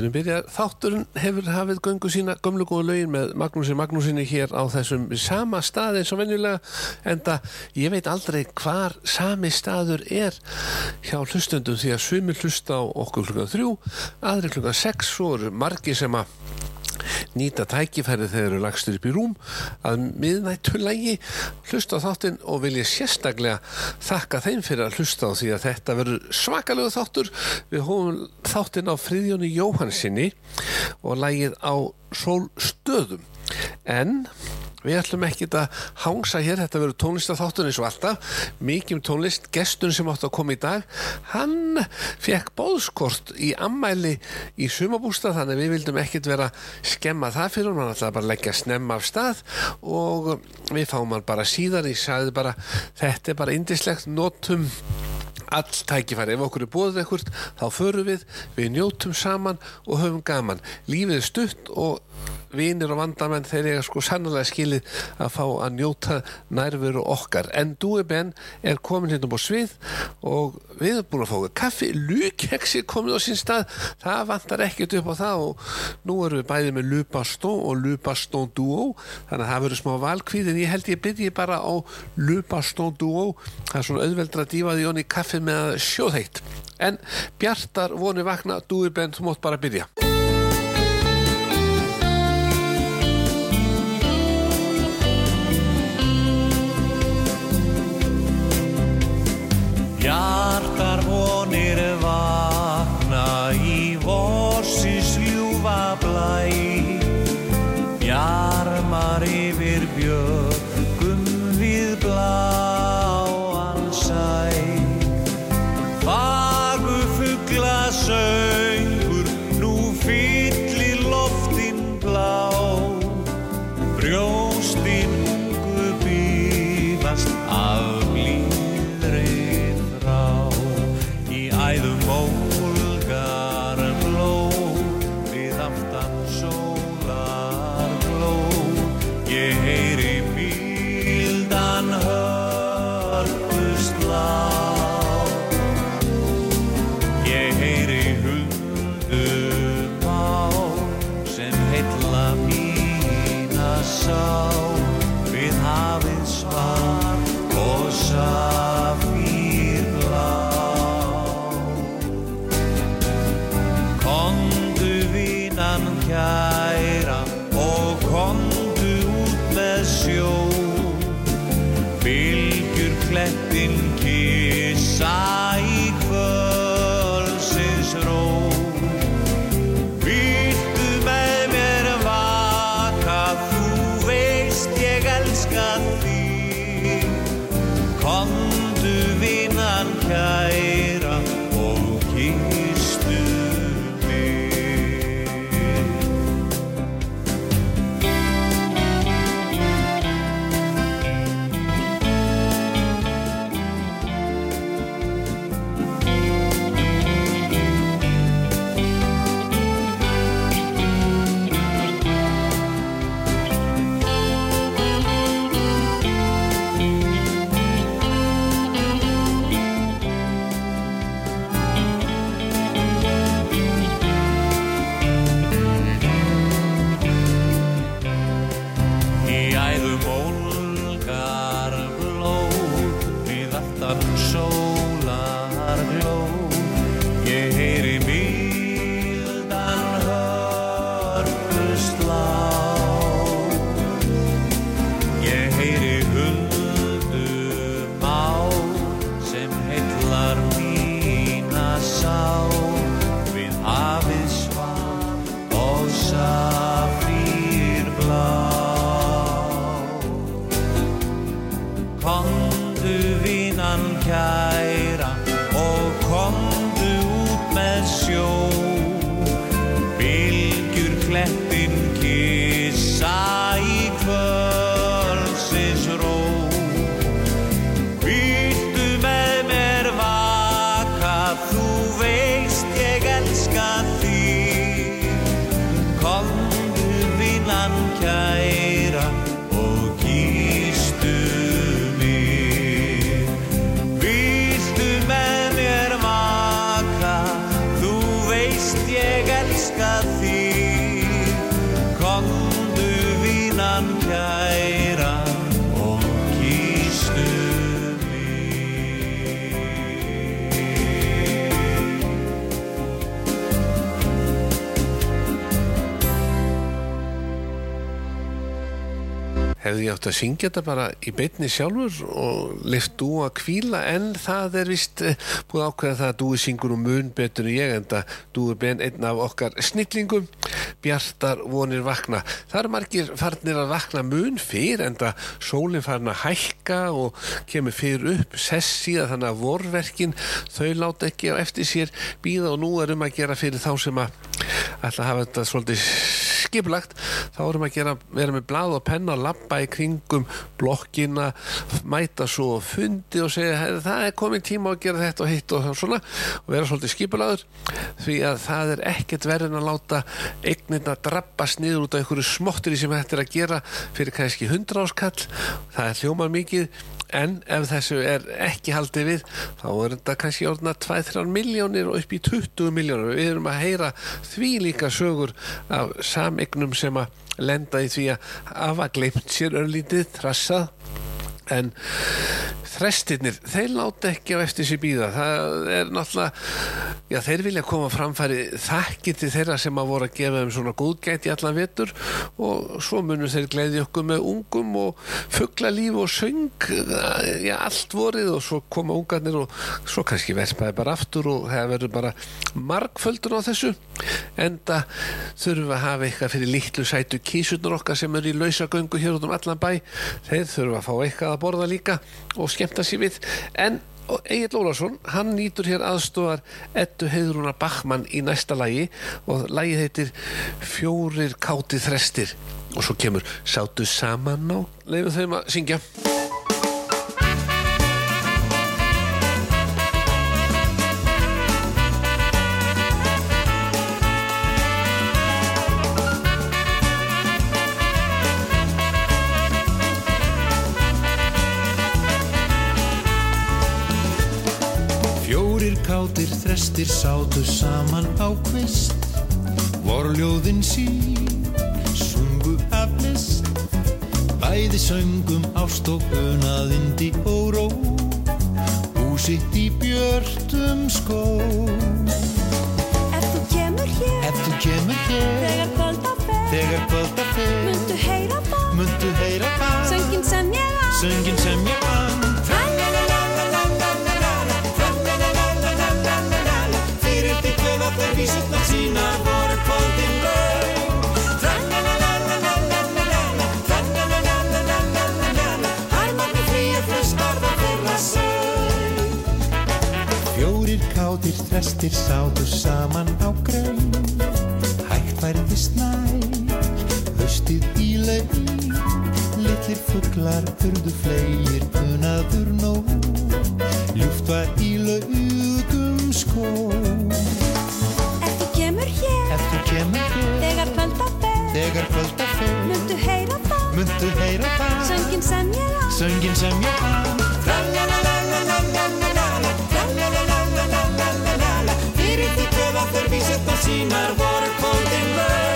erum byrjað, þátturinn hefur hafið göngu sína gömlu góðu lögin með Magnúsi Magnúsinni hér á þessum sama stað eins og venjulega en það ég veit aldrei hvar sami staður er hjá hlustundum því að sumi hlusta á okkur klukkan þrjú, aðri klukkan sex og margi sem að nýta tækifæri þegar eru lagstur upp í rúm að miðnættu lægi hlusta á þáttinn og vil ég sérstaklega þakka þeim fyrir að hlusta á því að þetta verður svakalegu þáttur. Við hófum þáttinn á Fríðjóni Jóhansinni og lægið á Sólstöðum. En Við ætlum ekki að hangsa hér, þetta verður tónlistatháttur eins og alltaf, mikið um tónlist, gestun sem átt að koma í dag, hann fekk bóðskort í ammæli í sumabústa þannig við vildum ekkert vera skemma það fyrir hún, hann ætlaði bara að leggja snemma af stað og við fáum hann bara síðan, ég sagði bara þetta er bara indislegt, notum all tækifæri, ef okkur er bóðið ekkert þá förum við, við njótum saman og höfum gaman, lífið er stutt og vinir og vandamenn þeir eiga sko sannlega skilið að fá að njóta nærveru okkar. En Dúi Ben er komin hérna á svið og við erum búin að fá kaffi, lúkeksi komið á sín stað. Það vantar ekkert upp á það og nú erum við bæðið með Lupastó og Lupastó Duo. Þannig að það verður smá valkvíð en ég held ég byrji bara á Lupastó Duo. Það er svona auðveldra dífaði honni kaffi með sjóðheitt en Bjartar voni vakna. Dúi Ben, þú mótt bara byrja átt að syngja þetta bara í beinni sjálfur og lift þú að kvíla en það er vist eh, búið að ákveða það að þú syngur um mun betur en ég en það er ben einn af okkar snillingum. Bjartar vonir vakna. Það eru margir farnir að vakna mun fyrr en það sólinn farin að hækka og kemur fyrir upp sess síðan þannig að vorverkin þau láta ekki á eftir sér býða og nú er um að gera fyrir þá sem að að hafa þetta svolítið skipulagt þá erum að gera, vera með blað og penna og lappa í kringum blokkina mæta svo fundi og segja "Herra, það er komin tíma að gera þetta og hitt og svona og vera svolítið skipulagur því að það er ekkert verðin að láta eignirna drabbast niður út af einhverju smottir sem þetta er að gera fyrir kannski 100 áskall það er hljómar mikið en ef þessu er ekki haldið við þá er þetta kannski orðna 2-3 miljónir og upp í 20 miljónir við erum að heyra því líka sögur af samegnum sem að lenda í því að hafa gleimt sér örlítið, trassað en þrestirnir, þeir láta ekki á eftir sér býða það er náttúrulega já, þeir vilja koma framfæri þakki til þeirra sem að voru að gefa þeim svona góðgæti allan vetur og svo munum þeir gleiði okkur með ungum og fugglalíf og söng já, allt vorið og svo koma ungarnir og svo kannski verpaði bara aftur og það verður bara margföldun á þessu. Enda þurfum við að hafa eitthvað fyrir litlu sætu kísunar okkar sem eru í lausagöngu hér út um allan bæ. Þeir þurfum að fá eitthvað að borða líka og skemmta sér við. En Egil Ólafsson, hann nýtur hér aðstofar Ettu Heiðrúnar Bachmann í næsta lægi og lægið heitir Fjórir káti þrestir. Og svo kemur Sátu saman á leifum þeim að syngja Fjórir kátir þrestir sátu saman á kvist. Vorljóðin sín sungu af list. Bæði söngum ást og unaðindi og ró. Húsitt í björtum skó. Ef þú kemur hér, Ef þú kemur hér þegar kvölda fer, Þegar kvölda fer muntu heyra það, Muntu heyra það. Söngin sem ég á. Söngin sem ég vann þeir vísutnar sína voru kvöldin laug Tranna-na-na-na-na-na-na Tranna-na-na-na-na-na-na Harmarni frýja flustar það fyrra sög Fjórir kátir, trestir, sátur saman á grömm Hægt værið við snær, höstið í laug Littir fugglar, hurdu fleir, punaður nóg Ljúft var í hér kvöld að fyrr Muntu heyra það, muntu heyra það Söngin sem ég á, söngin sem ég á Trallalalalalala, trallalalalalala Fyrir því köfa þurr vísett á sínar vorkóldin vörð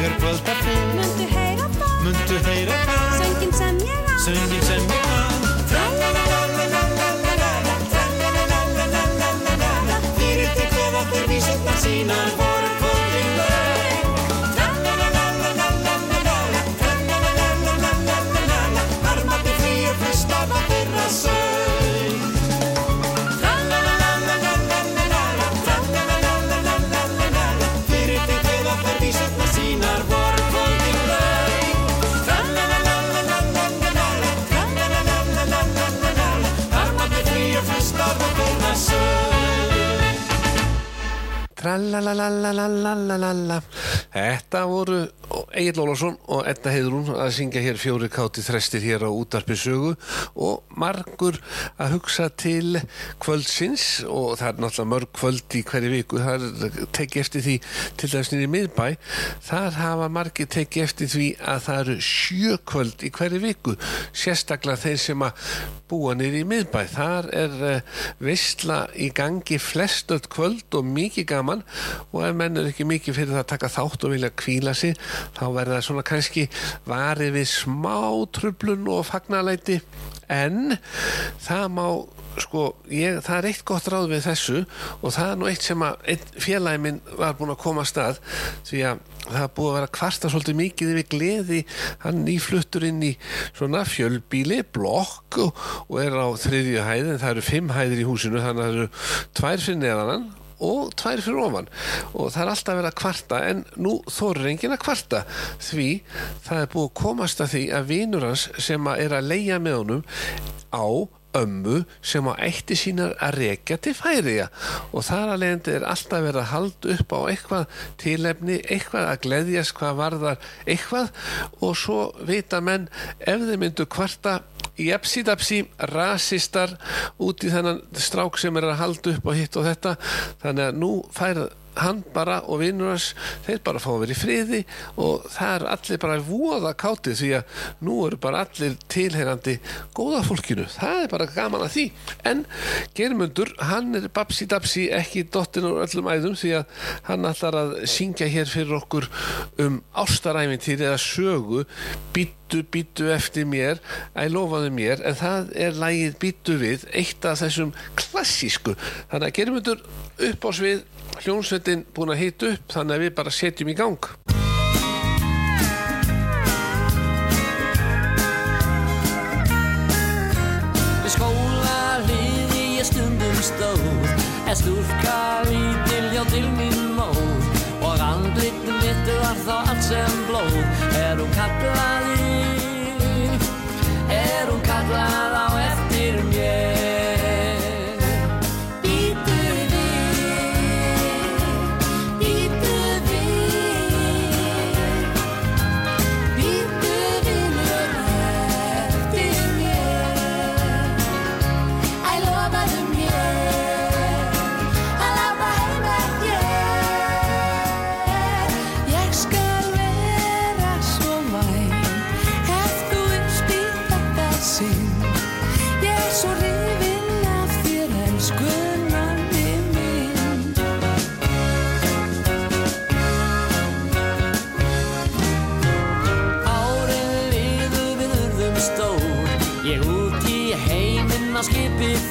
þegar kvölda fyrr Möndu heyra bá Möndu heyra bá Söngin sem ég á. Söngin sem ég á. Tralalalalalalala Tralalalalalalala Fyrir til kofa fyrir vísutna sínar vor Tralalalalalalalala. Þetta voru Egil Ólafsson og Edda Heiðrún að syngja hér fjóri káti þrestir hér á útarpi sögu og margur að hugsa til kvöldsins og það er náttúrulega mörg kvöld í hverju viku. Það er tekið eftir því til dæmis nýri miðbæ. Þar hafa margir tekið eftir því að það eru sjö kvöld í hverju viku sérstaklega þeir sem að búa nýri miðbæ. Þar er uh, veistla í gangi flestöld kvöld og mikið gaman og ef menn er ekki mikið fyrir það að taka þátt og vilja kvíla sig þá verður það svona kannski varið við smá trublun og fagnalæti en það má sko, ég, það er eitt gott ráð við þessu og það er nú eitt sem að einn félagi minn var búin að koma að stað því að það er búið að vera kvarta svolítið mikið yfir gleði. Hann nýfluttur inn í svona fjölbíli, blokk og, er á þriðju hæð en það eru fimm hæðir í húsinu þannig að það eru tvær fyrir neðan hann og tvær fyrir ofan. Og það er alltaf verið að kvarta en nú þorir enginn að kvarta. Því það er búið að komast að því að vinur hans sem að er að leia með honum á ömmu sem á eitti sínar að rekja til færiða og þar að leiðandi er alltaf verið að halda upp á eitthvað tilefni, eitthvað að gleðjast hvað varðar eitthvað. Og svo vita menn ef þeir myndu kvarta jepsi-dapsi rasistar út í þennan strák sem er að halda upp á hitt og þetta. Þannig að nú fær hann bara og vinnur hans þeir bara fá að vera í friði og það er allir bara voða káti því að nú eru bara allir tilherandi góða fólkinu, það er bara gaman að því. En Germundur hann er babsi-dapsi ekki dottin úr öllum æðum því að hann ætlar að syngja hér fyrir okkur um ástaræfintýri eða sögu. Býttu, býttu eftir mér að lofaðu mér. En það er lægið býttu við eitt af þessum klassísku. Þannig að Germundur upp á svið hljónsveitin búin að hita upp þannig að við bara setjum í gang. Við skóla hliði ég stundum stóð En stúlka lítil hjá til mín móð. Og andlit mitt var þá allt sem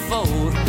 vote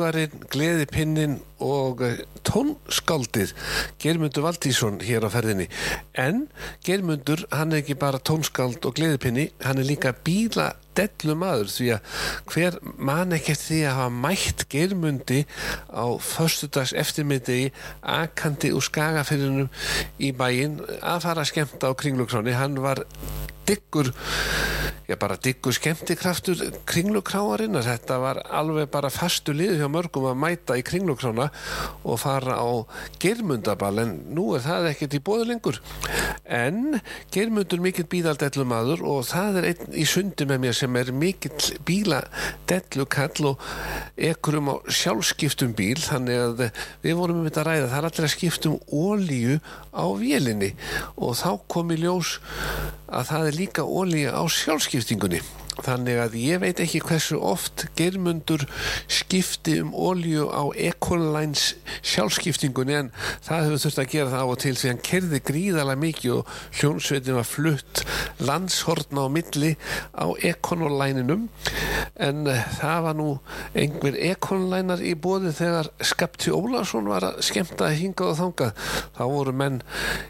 söngvarinn, gleðipinnin og eh, tónskáldið Germundur Valdísson hér á ferðinni. En Germundur, hann er ekki bara tónskáld og gleðipinni, hann er líka bíla dellu maður því að hver man ekkert því að hafa mætt Germundi á föstudags eftirmiðdegi akandi úr skagafyrinum í bæinn að fara að skemmta á kringlugráni hann var diggur já bara diggur skemmtikraftur kringlukráarinnar. Þetta var alveg bara fastu lið hjá mörgum að mæta í kringlukrána og fara á germundaball en nú er það ekkert í bóðu lengur. En germundur mikill bílaldellu maður og það er einn í sundi með mér sem er mikill bíladellu kall og ekkurum á sjálfskiptum bíl þannig að við vorum um þetta að ræða. Það er allir að skiptum ólíu á vélinni. Og þá kom í ljós að það er líka ólíu á sjálfskiptingunni þannig að ég veit ekki hversu oft germundur skipti um ólíu á Ecolines sjálfskiptingunni en það hefur þurft að gera það á og til því hann kerði gríðalega mikið og hljónsveitin var flutt landshortna á milli á Econolineinum en uh, það var nú einhver Econlinar í bóði þegar Skapti Ólarsson var að skemmta að hingað og þangað. Þá voru menn,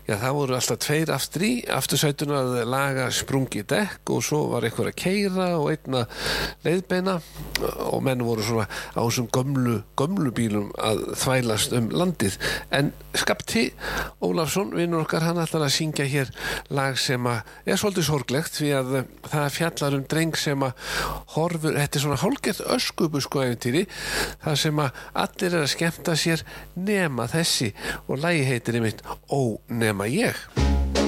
já það voru alltaf tveir aftur í, aftursætun að laga sprungi dekk og svo var einhver að keira og einna leiðbeina. Og menn voru svona á þessum gömlu, gömlu bílum að þvælast um landið. En Skapti Ólafsson, vinnur okkar, hann ætlar að syngja hér lag sem að er svolítið sorglegt því að eh, það fjallar um dreng sem að horfur, þetta er svona hálgett öskubu sko eventýri, það sem að allir er að skemmta sér nema þessi. Og lagi heitir einmitt Ó nema ég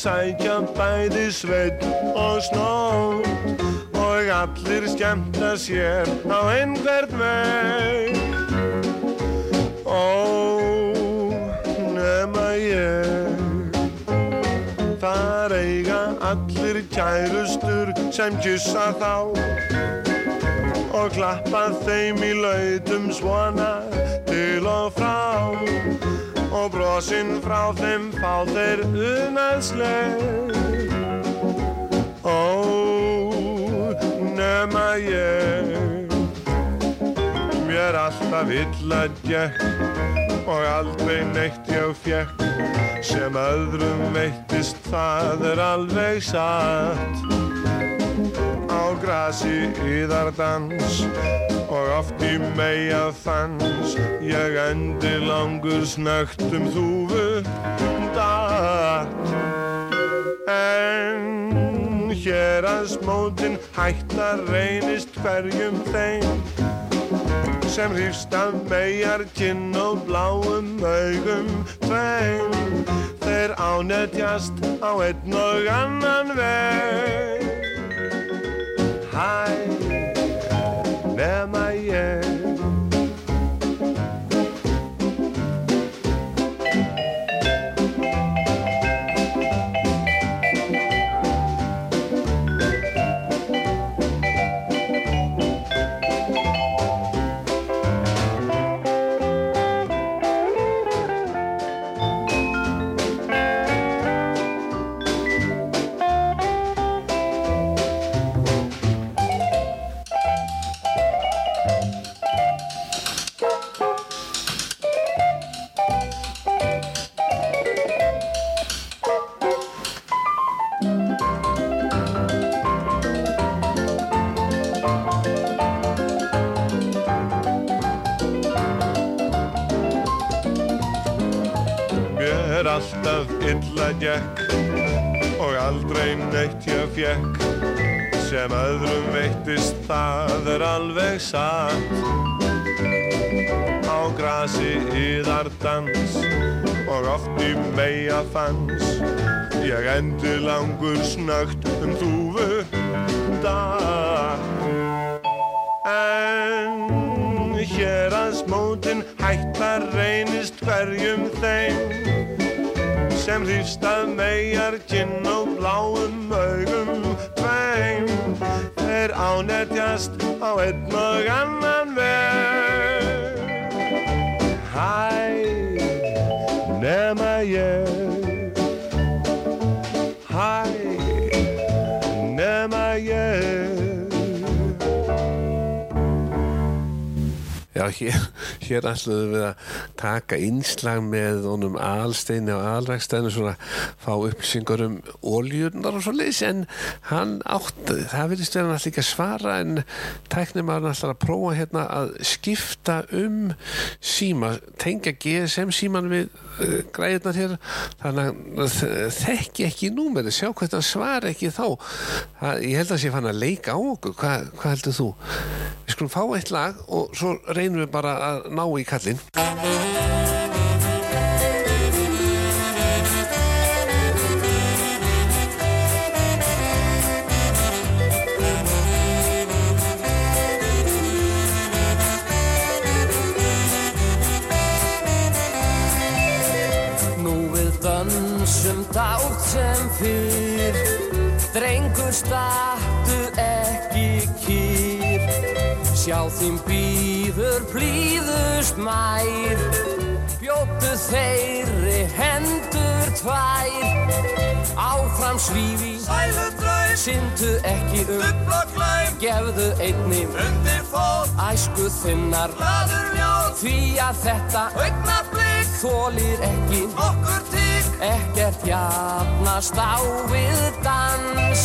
sækja bæði sveit og snót. Og allir skemmta sér á einhvern veg Ó, nema ég. Þar eiga allir kærustur sem kyssa þá. Og klappa þeim í lautum svona til og frá og brosinn frá þeim fá þeir unaðsleg Ó, nema ég. Mér alltaf illa gekk og aldrei neitt ég fjekk sem öðrum veittist það er alveg satt grasi yðardans og oft í meia fans ég endi langur snögt um þúfu datt en hér að smótin hættar reynist hverjum þeim sem hrýfst af megar kinn og bláum augum tveim. Þeir ánetjast á einn og annan veg Hæ, nema ég. Mér í meia fans. Ég endi langur snögt um þúfu dag. En hér að smótin hættar reynist hverjum þeim sem hrýfst að megar kinn og bláum augum tveim. Þeir ánetjast á einn og annan ég Hæ, nema ég Já, hér, hér ætluðum við að taka innslag með honum alsteini og alrækstæðinu svona fá upplýsingar um óljunar og svo leys en hann átt, það virðist vera hann að svara en tæknum að hann alltaf að prófa hérna að skipta um síma, tengja GSM síman við græðunar hér þannig að þekki ekki númeri, sjá hvað hann svara ekki þá. Það, ég held að sé fann að leika á okkur, hvað, hvað heldur þú? Við skulum fá eitt lag og svo reynum við bara að ná í kallinn dansum dátt sem fyrr. Drengur stattu ekki kýr. Sjá þín býður blíðust mær. Bjóttu þeirri hendur tvær. Áfram svífi Sæludraum, Syndu ekki um. dublaglæm, Gefðu einni undir fót, æsku þinnar. glaður ljóð, Því að þetta augnablik, þólir ekki okkur tík, Ekkert jafnast á við dans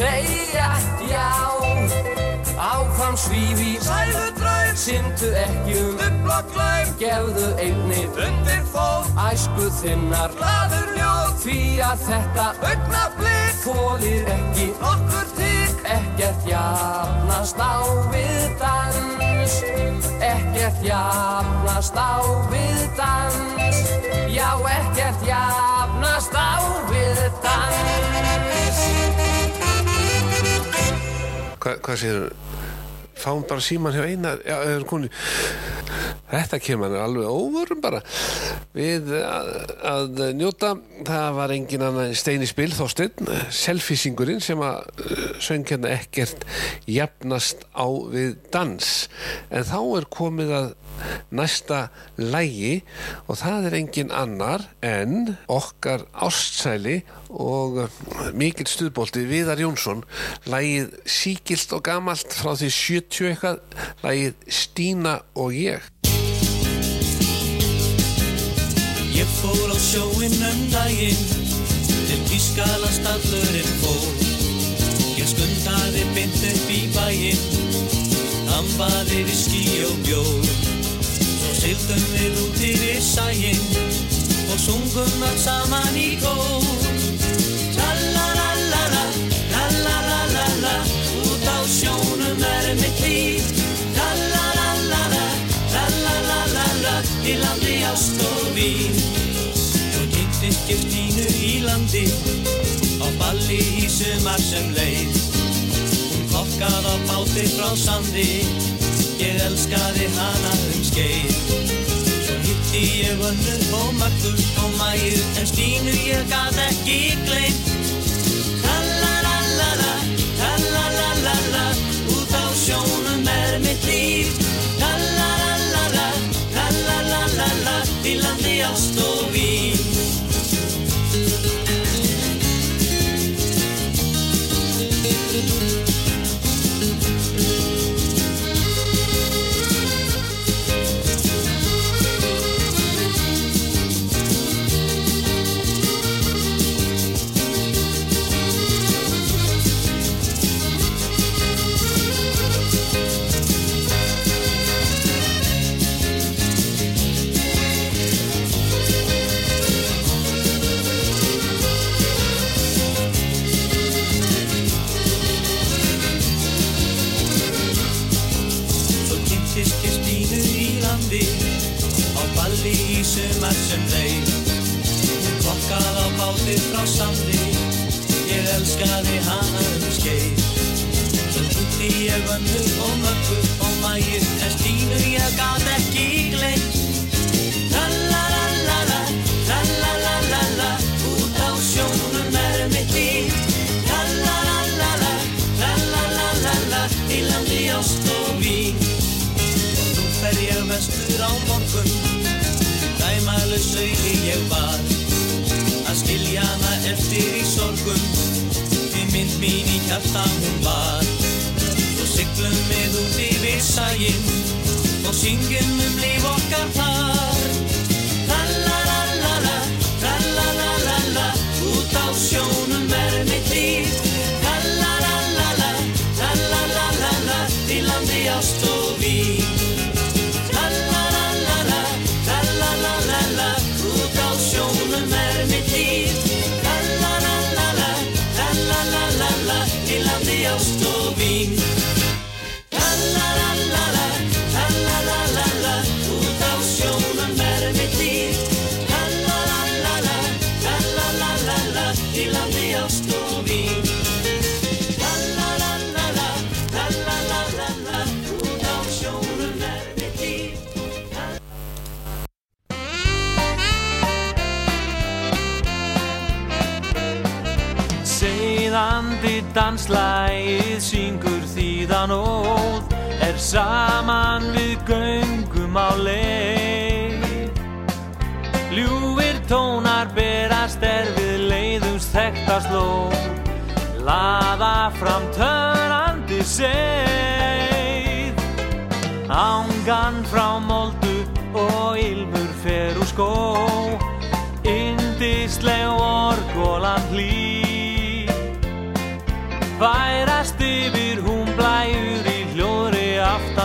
segja já. Áfram svífi. Sæludraum, Syndu ekki um. Dublaglæm, Gefðu einni. Undir fót, æsku þinnar. Glaður ljóð, Því að þetta augnablik, þólir ekki. Okkur tík, Ekkert jafnast á við dans. Ekkert jafnast á við dans. Já, ekkert jafnast á við dans Hva, hvað séður fáum bara síman hjá einar já, þetta kemur alveg óvörum bara. Við að, að njóta það var engin annan Steini Spil Þorsteinn, selfisingurinn sem að uh, söng hérna ekkert jafnast á við dans. En þá er komið að næsta lægi og það er engin annar en okkar ástsæli og uh, mikill stuðbólti Viðar Jónsson. Lægið síkilt og gamalt frá því 70 eitthvað. Lægið Stína og ég Ég fór á sjóinn um daginn Til Þýskaland stallurinn fór. Ég skundaði bynd upp í bæinn Ambaði við skí og bjór. Svo sildum við út yfir sæinn Og sungum allt saman í kór. Tralalala, lalalala Út á sjónum er mitt líf. Tralalala, lalalala Í landi ég Stínu í landi Á balli í sumar sem leið. Hún kokkað á báti frá sandi Ég elskaði hana um skeið. Svo hitti ég önnu og Margur og Mæju En Stínu ég gat ekki gleymt. Tralalala, tralalala Út á sjónum er mitt líf. Tralalala, tralalala Í landi ást og sem Hún kokkað á báti frá sandi. Ég elskaði hana um skeið. Svo tútti ég vönnu og möggu og mæju En Stínu ég gat ekki gleið Tralalala, tralalala Út á sjónum er mitt líf. Tralalala, tralalala Í landi ást og vín. Og nú fer ég vestur á morgun sorgum Því mynd mín í hjarta hún var. Svo siglum við út yfir sæinn Og syngjum um líf okkar þar saman við göngum á leið. Ljúfir tónar berast er við leiðumst þekkast lóð Laða fram törandi seið. Ángan frá moldu og ilmur fer úr skó. Indisleg orgolan hlý. Færast yfir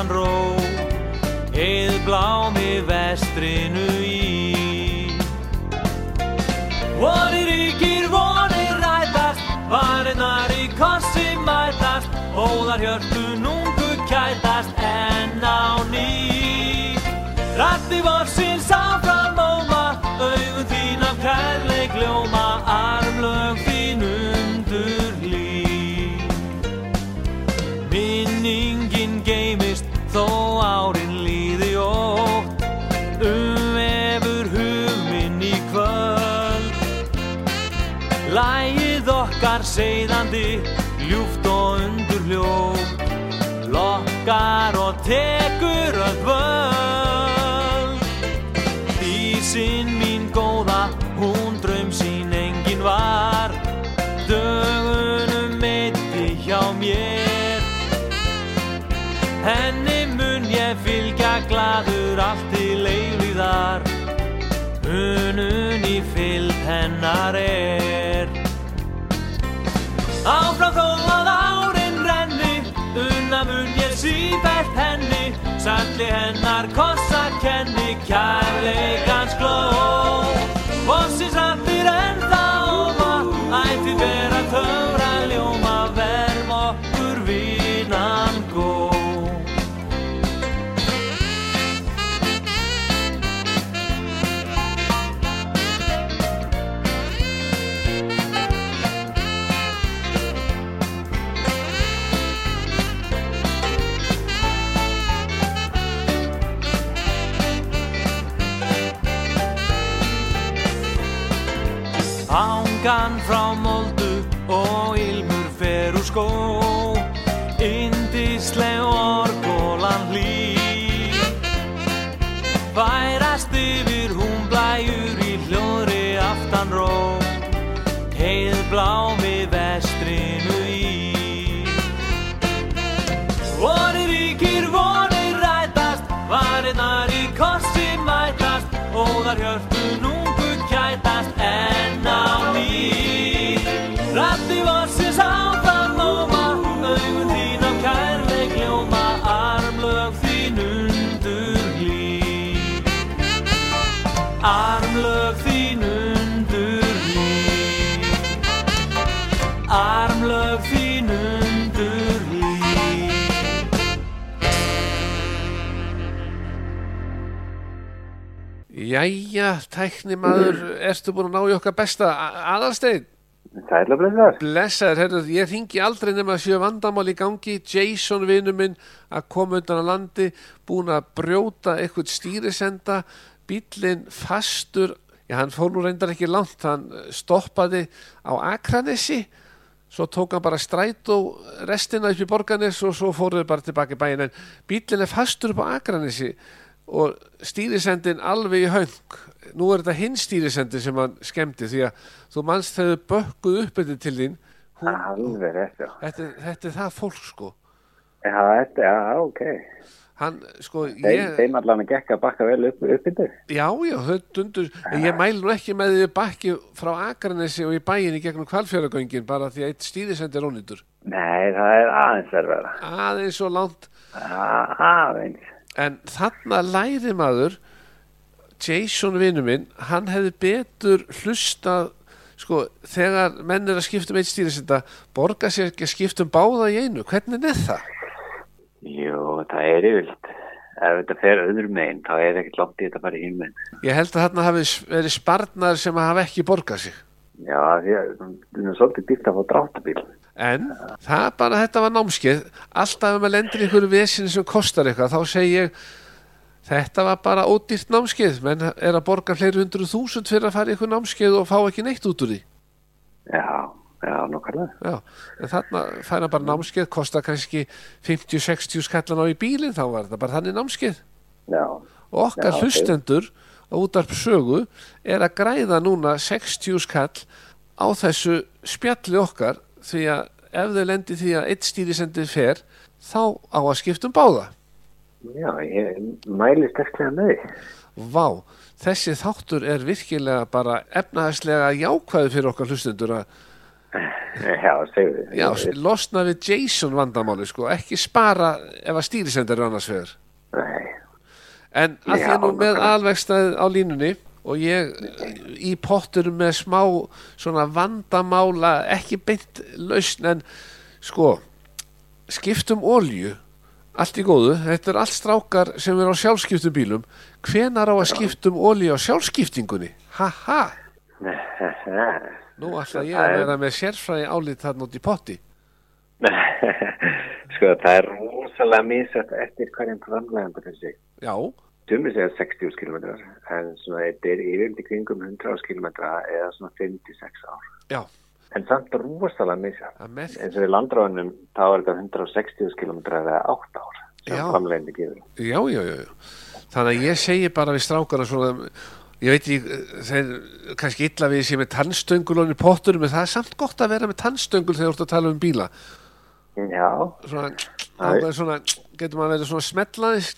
aftan ró Eð blámi vestrinu í seiðandi, ljúft og undur hljóð Lokkar og tekur öll völd. Dísin mín góða, hún draum sín engin var. Dögunum meiti hjá mér. Henni mun ég fylgja gladur allt til eilíðar. Unun í fylg hennar er Áfram þó að árin renni Unna mun ég sífælt henni Salli hennar kossa kenni Kærleikans gló Vossins allir ennþá Ætti vera Angan frá moldu og ilmur fer úr skó Jæja, tækni maður, ertu búin að ná í okkar besta aðalstein? Sæla blessaður. Blessaður, herru, ég ringi aldrei nema að séu vandamál í gangi, Jason vinnu minn að koma undan að landi, búin að brjóta eitthvað stýrisenda, bílinn fastur, já hann fór nú reyndar ekki langt, hann stoppaði á Akranessi, svo tók hann bara stræt og restina upp í borganes og svo fóruðu bara tilbaka í bæinn, en bílinn er fastur upp á Akranessi og stýrisendin alveg í höng nú er þetta hinn stýrisendin sem hann skemmti því að þú mannst þegar þau bökkuð upp þetta til þín hún, Alveg já. þetta, þetta er það fólk sko Já, þetta, já, ok. hann sko Þeim, ég, þeim allan að gekka að bakka vel upp, upp yndir. já já þau dundur ég mæl nú ekki með því bakki frá Akranesi og í bæin í gegnum kvalfjöragöngin bara því að eitt stýrisendi er ónýtur Nei, það er aðeins erfæra. aðeins og langt Aðeins. En þarna læri maður Jason vinnu minn hann hefði betur hlustað sko, þegar menn er að skipta um eitt stýrisenda, borga sér ekki að skipta um báða í einu, hvernig er það? Jú, það er yfirlt. Ef þetta fer öðrum meginn, þá er ekkert langt í þetta bara í hinn. Ég held að þarna hafi verið sparnar sem hafa ekki borgað sig Já, það er svolítið dýrt að fá dráttabíl. En það bara, þetta var námskeið. Alltaf ef maður lendir í einhverju vesinu sem kostar eitthvað, þá segi ég þetta var bara ódýrt námskeið. Menn er að borga fleiri hundru þúsund fyrir að fara í einhver námskeið og fá ekki neitt út úr því. Já, já, nokkarlega. Já, en þarna færa bara námskeið, kostar kannski 50-60 skallan á í bílinn, þá var þetta bara þannig námskeið. Já, Og okkar Já, hlustendur á útarp sögu er að græða núna 60 skall á þessu spjalli okkar því að ef þau lendir því að eitt stýrisendið fer, þá á að skipta um báða. já, ég mæli sterklega með því. Vá, þessi þáttur er virkilega bara efnaðslega jákvæði fyrir okkar hlustendur að Já, segðu þið. já, losna við Jason vandamáli, sko, ekki spara ef að stýrisendur er annars vegar. Nei, En að því nú með alvegstæð á línunni og ég í potturum með smá svona vandamála, ekki beint lausn en sko, skiptum olju, allt í góðu, þetta er allt strákar sem er á sjálfskiptum bílum, hvenar á að skiptum olju á sjálfskiptingunni? Ha ha, nú ætla ég að vera með sérfræði álít þarna út í potti. sko það er rosalega misætt eftir hverjum framlegandi fyrir sig. Já, Sumir segja 60 km en þetta er yfirlt í kringum 100 km eða svona 5-6 ár. já, En samt rosalega að merk, eins og við landráðunum þá er þetta 160 km eða 8 ár sem Já. framlegandi gefur. já, já, já, já. Þannig að ég segi bara við strákana svona, ég veit ekki, þeir kannski illa við sér með tannstöngul og potturum, en það er samt gott að vera með tannstöngul þegar þú ert að tala um bíla. Já, Svona, svona getur maður verið svona smetlaðis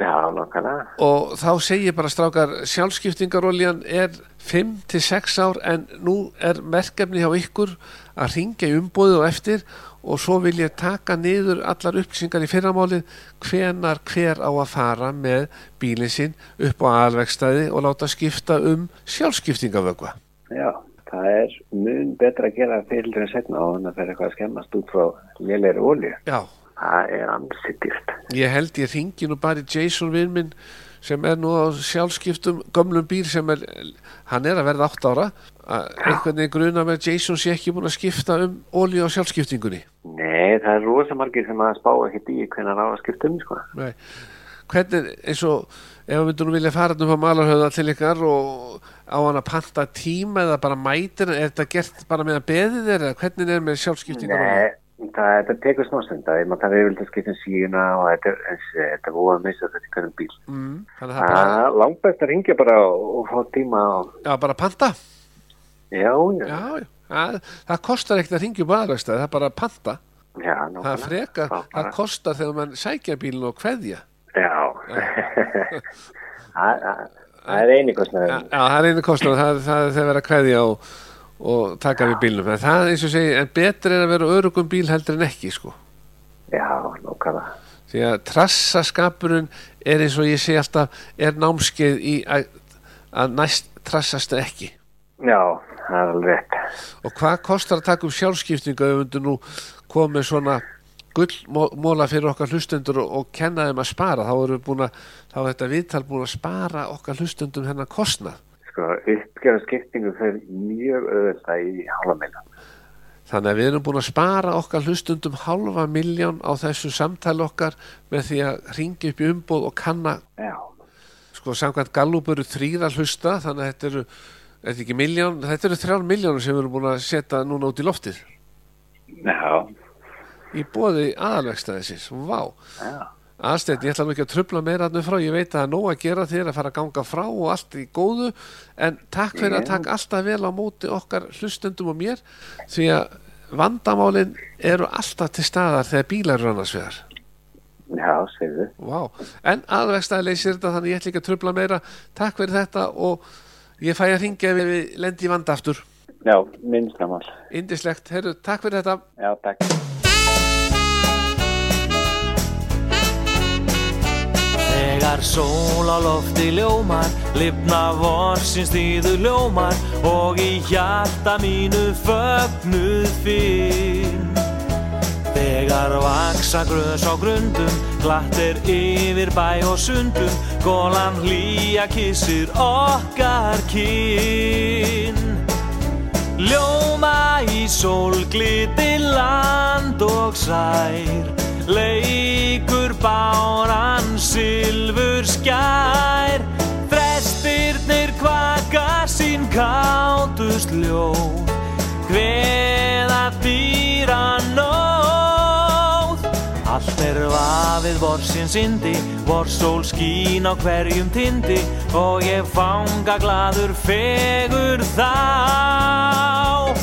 já, nokkala. og þá segi ég bara strákar, sjálfskiptingaroljan er 5-6 ár en nú er merkefni hjá ykkur að ringja umbóðu og eftir og svo vil ég taka niður allar upplýsingar í fyrramálið hvenar hver á að fara með bílinn sinn upp á alvegstæði og láta skipta um sjálfskiptingavögva. Já, það er mun betra að gera fyrir en setna og þannig að það er eitthvað að skemmast út frá lélegri olju. Já, Það er ansið dýrt. ég held ég ringi nú bara Jason vinn minn sem er nú á sjálfskiptum gömlum bíl sem er, hann er að verða 8 ára einhvern veginn gruna með Jason sé ekki búin að skipta um olíu á sjálfskiptingunni Nei, það er rosa margir sem að spá ekkert í hvernig á að skipta um, sko. Hvernig eins og ef við myndum vilja fara um að malarhauða til ykkar og á hann að panta tíma eða bara mætir er þetta gert bara með að beði þeir eða hvernig er með sjálfskiptingar Nei, það, þetta tekur smástund að maður þarf yfirlega að skipta um síuna og þetta, er- er búið að missa þetta í hvernig bíl. mm, að það bara, Það er langt best að ringja bara og, fá tíma og, já, bara panta já, já, já, já. Það, það kostar ekkert að ringja aðrækstað, það er bara að panta já, það nákvæmlega. er frekar, Það það bara- kostar þegar mann sækja bílinn og kveðja Já, það það- það er eini kostnaður. Já, það er einu kostnað, það, það er þegar vera að kveðja og, og taka við bílnum. En það eins og segi, en betur er að vera örugum bíl heldur en ekki, sko. Já, nákvæmlega. því að trassaskapurinn er eins og ég segi alltaf, er námskeið í að, að næst trassast ekki. Já, það er alveg rétt. og hvað kostar að taka um sjálfskiptingu ef myndum nú komið svona gullmóla fyrir okkar hlustundur og, og kenna þeim að spara? Þá erum við búin að, þá er þetta viðtal búin að spara okkar hlustundum hennar kostnað Sko, uppgjara skiptingu fyrir mjög auðvitað í halva miljon. Þannig að við erum búin að spara okkar hlustundum halva miljón á þessu samtali okkar með því að ringi upp í umbóð og kanna, Já, sko, samkvæmt Gallup eru þrýra hlusta, þannig að þetta eru, þetta ekki miljón, þetta eru þrjár miljónur sem við erum búin að setja núna út í loftið já, í bóði aðalvegstæðisins, vá. já. Aðsteinn, ég ætla nú ekki að trubla meira hann frá, ég veit að það er nóg að gera þér að fara að ganga frá og allt í góðu, en takk fyrir að Já. taka alltaf vel á móti okkar hlustundum og mér, því að vandamálin eru alltaf til staðar þegar bílar eru annars vegar. Já, segðu. Vá, en aðvegstæði leysir þetta þannig ég ætla ekki að trubla meira, takk fyrir þetta og ég fæ að ringja ef við lendi í vanda aftur. Já, minnstamál. Indislegt, herru, takk fyrir þetta. Já, takk. Þegar sól á lofti ljómar, lifna vorsins tíðu ljómar og í hjarta mínu fögnuð finn. Þegar vaksa grös á grundum, glatt er yfir bæ og sundum, gólan hlýja kissir okkar kinn. Ljóma í sólgliti land og sær Leikur vafið vorsins indi Vorsól skín á hverjum tindi Og ég fanga gladur fegur þá.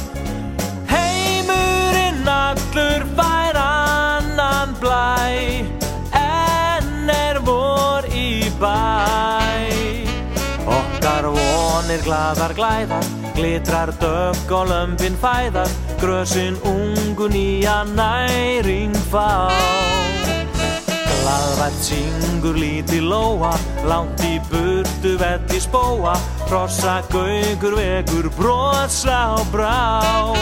Heimurinn allur fær annan blæ En er vor í bæ. Okkar vonir glaðar glæðar Glitrar dögg og lömpin fæðar Grösin ungu nýja næring fá Glaðvært syngur lítil lóa Langt í burtu velli spóa Hrossa gaugur vekur brosa á brá.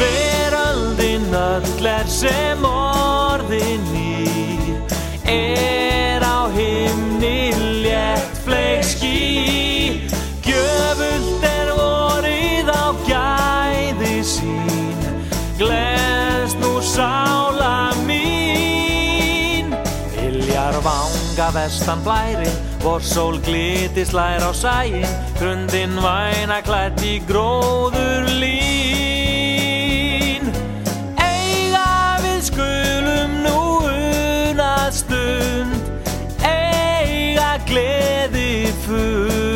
Veröldin öll er sem orðin í Er á himni létt fleik ský Gjöfult er vorið á gæði sín Gleðst nú sála vanga vestan blæri Vor sól gliti slær á sæin Grundin væna klætt í gróður lín. Eiga við skulum nú unað stund Eiga gleði fund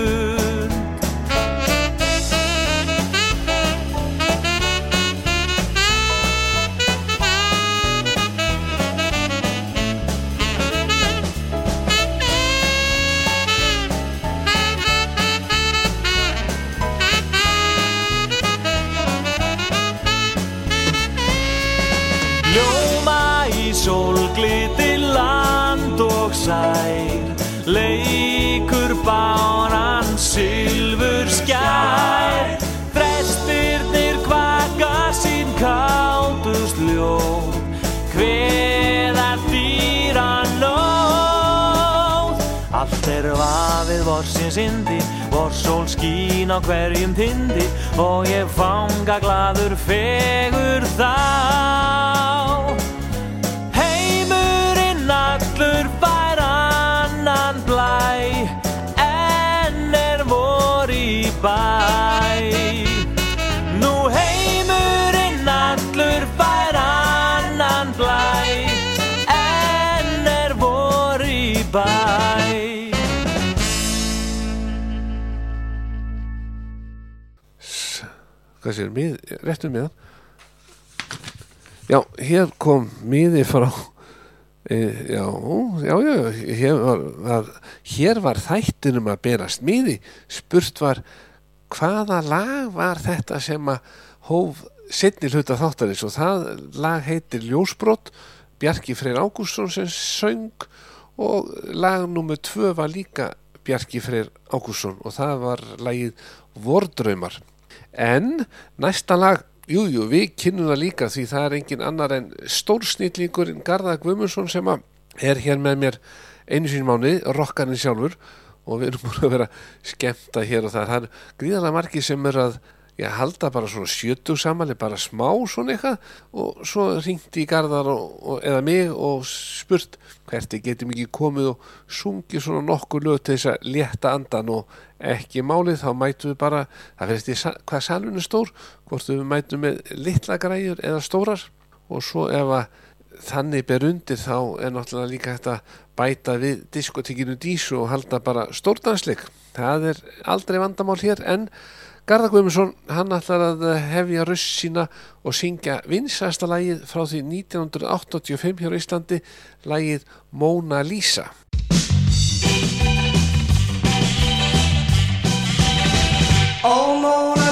sær Leikur báran silfur skær. Frestirnir kvaka sín kátust ljóð Hveðar dýra nóð Allt er vafið vorsins indi Vor sól skín á hverjum tindi Og ég fanga gladur fegur þá. Heimurinn allur bæ Nú heimurinn allur fær annan blæ En er vor í bæ. Hvað sér, mið, réttu miðan já, hér kom miði frá e, já, já, já hér var, var, hér var þættinum að berast. Miði spurt var hvaða lag var þetta sem að hóf setni hluta þáttarins? Og það lag heitir Ljósbrott Bjarki Freyr Ágústsson sem söng og lag nummer tvö var líka Bjarki Freyr Ágústsson og það var lagið Vordraumar. En næsta lag jú, jú, við kynnum það líka því það er engin annar en stórsnýtlingur en Garðar Guðmundsson sem er hér með mér einu sín mánuði, rockarinn sjálfur og við erum búin að vera skemmta hér og það. Það er gríðarlega margir sem er að já, halda bara svona sjötug samanlega, bara smá svona eitthvað. Og svo ringdi í Garðar og, og, eða mig og spurt hvert við getum ekki komið og sungið svona nokkur lög til þess að létta andan og ekki málið, þá mætum við bara, það finnst ég hvað salun er stór, hvort við mætum með litla græjur eða stórar. Og svo ef að þannig ber undir þá er náttúrulega líka að bæta við diskotekinu dísu og halda bara stórdansleik. Það er aldrei vandamál hér en Garðar Guðmundsson, hann ætlar að hefja röss sína og syngja vinsasta lagið frá því 1985 hér á Íslandi, lagið Mona Lisa. Ó Mona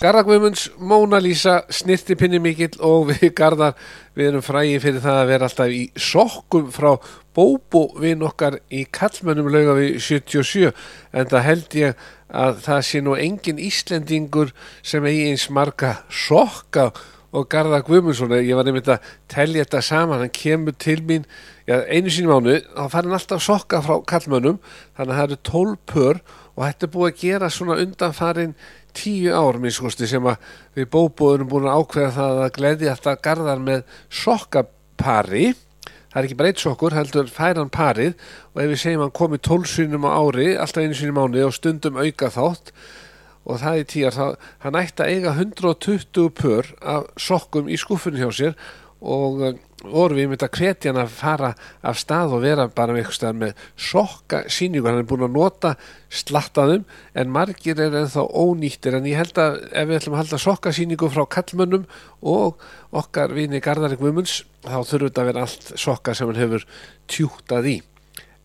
Garðar Guðmunds, Móna Lísa, snirtipinni mikill og við Garðar, við erum frægi fyrir það að vera alltaf í sokkum frá Bóbo vinn okkar í kallmönnum lauga við 77 en það held ég að það sé nú engin Íslendingur sem eigi eins marga sokka og Garðar Guðmundsson, ég var nefnt að telja þetta saman, hann kemur til mín já, einu sín mánu, þá fær hann alltaf sokka frá kallmönnum, þannig að það eru 12 pör og þetta er búið að gera svona undanfarin tíu ár minnskosti sem að við bóbóðunum búin að ákveða það að gleði alltaf garðar með sokkapari. Það er ekki bara eitt sokkur, heldur færan parið. Og ef við segjum hann komi tólsunum á ári, alltaf einu sinni mánu og stundum auka þátt. Og það er tíjar, þá, hann ætti að eiga 120 pör af sokkum í skuffunni hjá sér og eh, vorum við myndið að hvetja hann að fara af stað og vera bara með eitthvað með sokka síningu, hann er búin að nota slattaðum en margir er ennþá ónýttir. En ég held að ef við ætlum að halda sokka síningu frá kallmönnum og okkar vini Garðari Guðmunds þá þurfum þetta að vera allt sokka sem hann hefur tjúktað í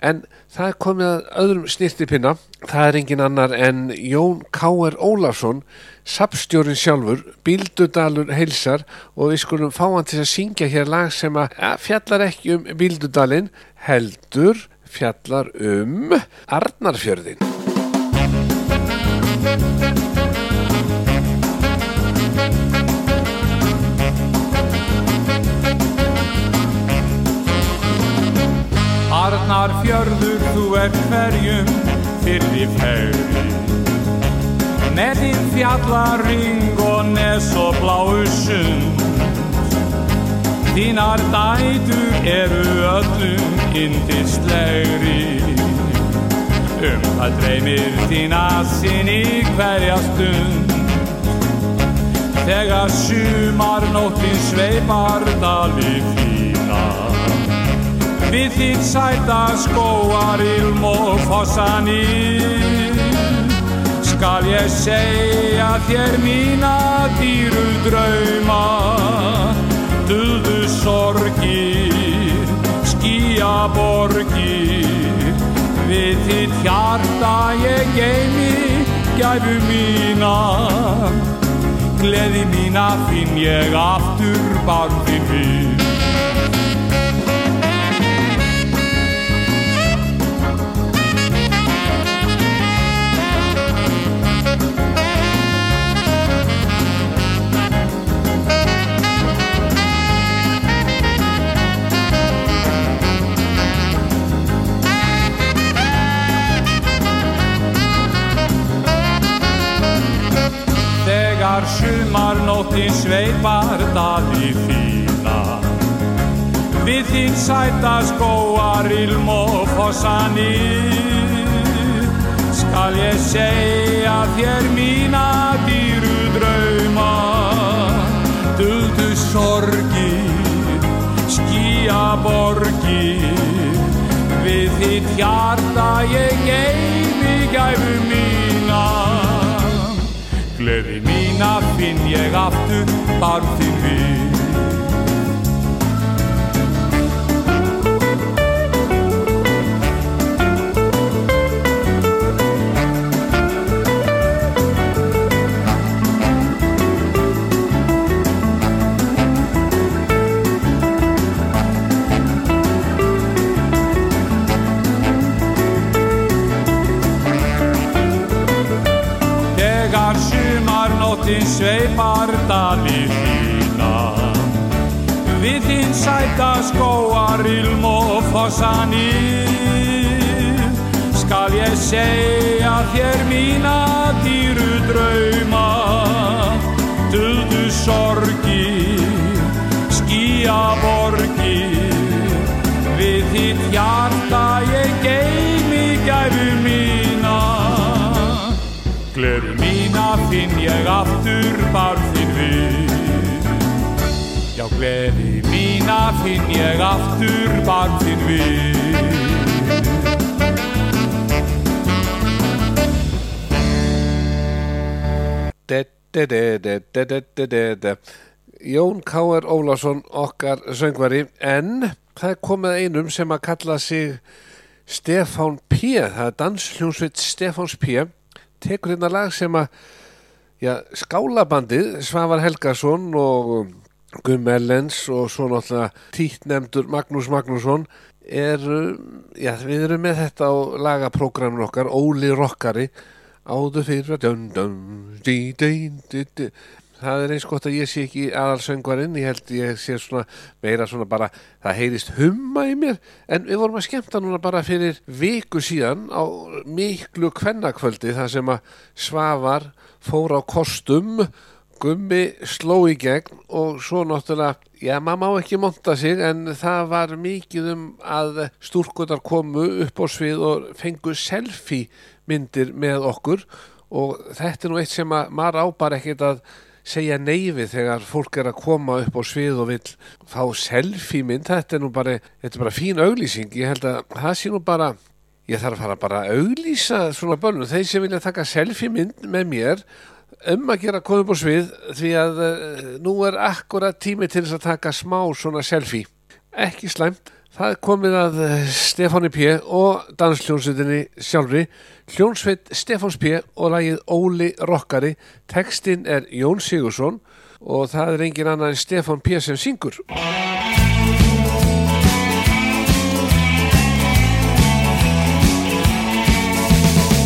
En það komið að öðrum snirtipinna. Það er engin annar en Jón K.R. Ólafsson, sapstjórin sjálfur, Bíldudalur heilsar og við skulum fá hann til að syngja hér lag sem að ja, fjallar ekki um Bíldudalin, heldur fjallar um Arnarfjörðin. Arnar fjörður þú er hverjum fyrri færi Með þinn fjallaring og nes og bláu sund. Þínar dætur eru öllum indislegri Um það dreymir þína sinni hverja stund? Þegar sumarnóttin sveipar dali fína Við þitt sæta skóar ilm og fossanir Skal ég segja þér mína dýru drauma? Duldu sorgir, skýja borgir. Við þitt hjarta ég geimi gæfu mína. Gleði mína finn ég aftur barðin við Mína finn ég aftur barðin við Já, gleði mína finn ég aftur barðin við. Jón K.R. Ólafsson okkar söngvari en það er komið einum sem að kalla sig Stefán P. það er dansljónsveit Stefáns P. tekur hérna lag sem að já, skálabandið Svavar Helgason og Gumm Ellens og svo náttúrulega títnemdur Magnús Magnússon er, já, við erum með þetta á lagaprógramun okkar, Óli Rokkari áður fyrir dun, dun, di, di, di, di. Það er eins gott að ég sé ekki aðalsöngvarinn ég held ég sé svona meira svona bara það heyrist humma í mér en við vorum að skemmta núna bara fyrir viku síðan á miklu kvennakvöldi þar sem að Svavar fór á kostum Gummi sló í gegn og svo náttúrulega, já maður má ekki monta sig en það var mikið um að stúrkutar komu upp á svið og fengu selfie myndir með okkur. Og þetta er nú eitt sem að maður á bara ekkert að segja neyfi þegar fólk er að koma upp á svið og vill fá selfie mynd, þetta er nú bara, þetta er bara fín auglýsing, ég held að það sé nú bara, ég þarf að fara bara að auglýsa svona bölnum, þeir sem vilja taka selfie mynd með mér um að gera koma upp á svið því að uh, nú er akkurat tími til þess að taka smá svona selfie. Ekki slæmt það er komið að uh, Stefáni P. og dansljónsveitinni sjálfri hljónsveit Stefáns P. og lagið Óli Rokkari textin er Jón Sigursson og það er engin annar en Stefán P. sem syngur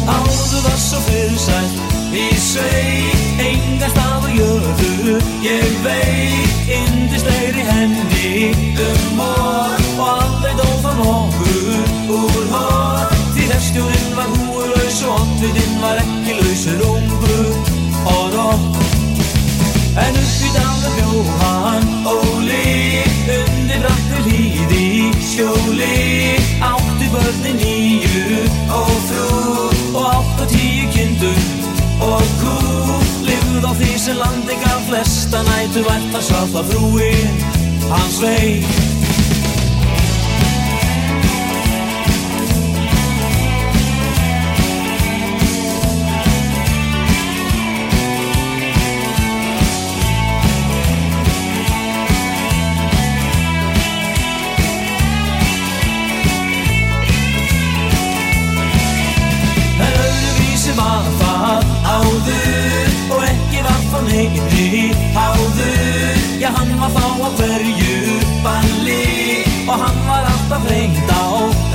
Áður var svo fyrirsætt í sveit Enga stað og jöðu Ég veit Indislegri henni Andliðinn var ekki lausur ungu og rótt En upp í dæla bjóðan óli Undir brættu líði skjóli. Átti börni nýju og frú Og átt og tíu kindur og kú. Livð á því sem landi gaf flesta nætu Vært að safa frúi hans vei. Já, hann var þá á hverju balli og hann var alltaf reynd á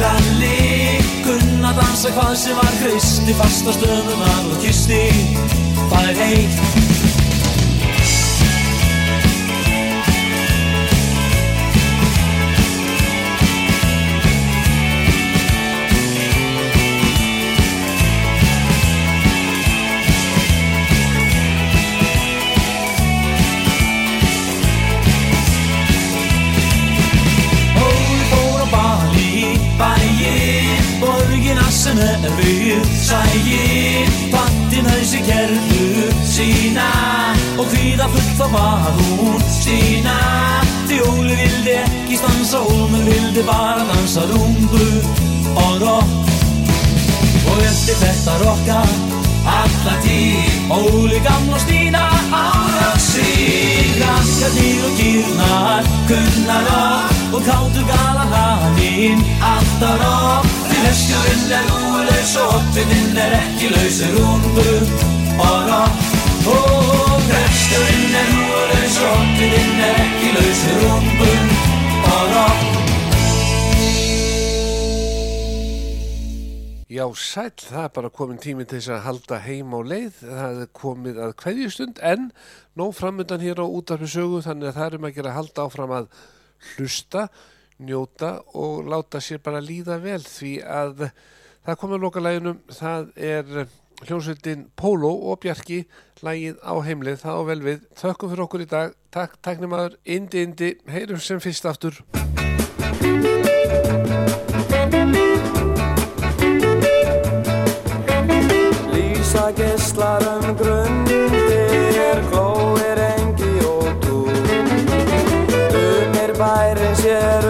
ralli. Kunna dansa hvað sem var hristi fast á stöðunar og kisti Það er heitt sem er við sæinn Pattin hausi kerðu sína. Og hvíða fullt þá var hún sína. Því Óli vildi ekki stansa Óli vildi bara dansa rungu og rock. Og eftir þetta rocka alla tíð. Óli gamla Stína ára sig Krakkarnir og kýrnar kunna rock. Og kátur gala hanninn alltaf rock Því heskurinn er úrlaus og oppinninn er ekki laus er og rock Og heskurinn er úrlaus og oppinninn er ekki laus er og rock Já, sæll, það er bara komin tími til þess að halda heim á leið. Það er komið að kveðjustund en nóg framöndan hér á útarpi sögu þannig að það er um að gera að halda áfram að hlusta, njóta og láta sér bara líða vel því að það komið að loka læginum. Það er hljómsveitin Pólo og Bjarki lægið á heimlið. Það á vel við. Þökkum fyrir okkur í dag. Takk, taknimaður. Indi, indi. Heyrum sem fyrst aftur. Lísa gistlar um grundir, glóir engi og dúr. Umir bærin sér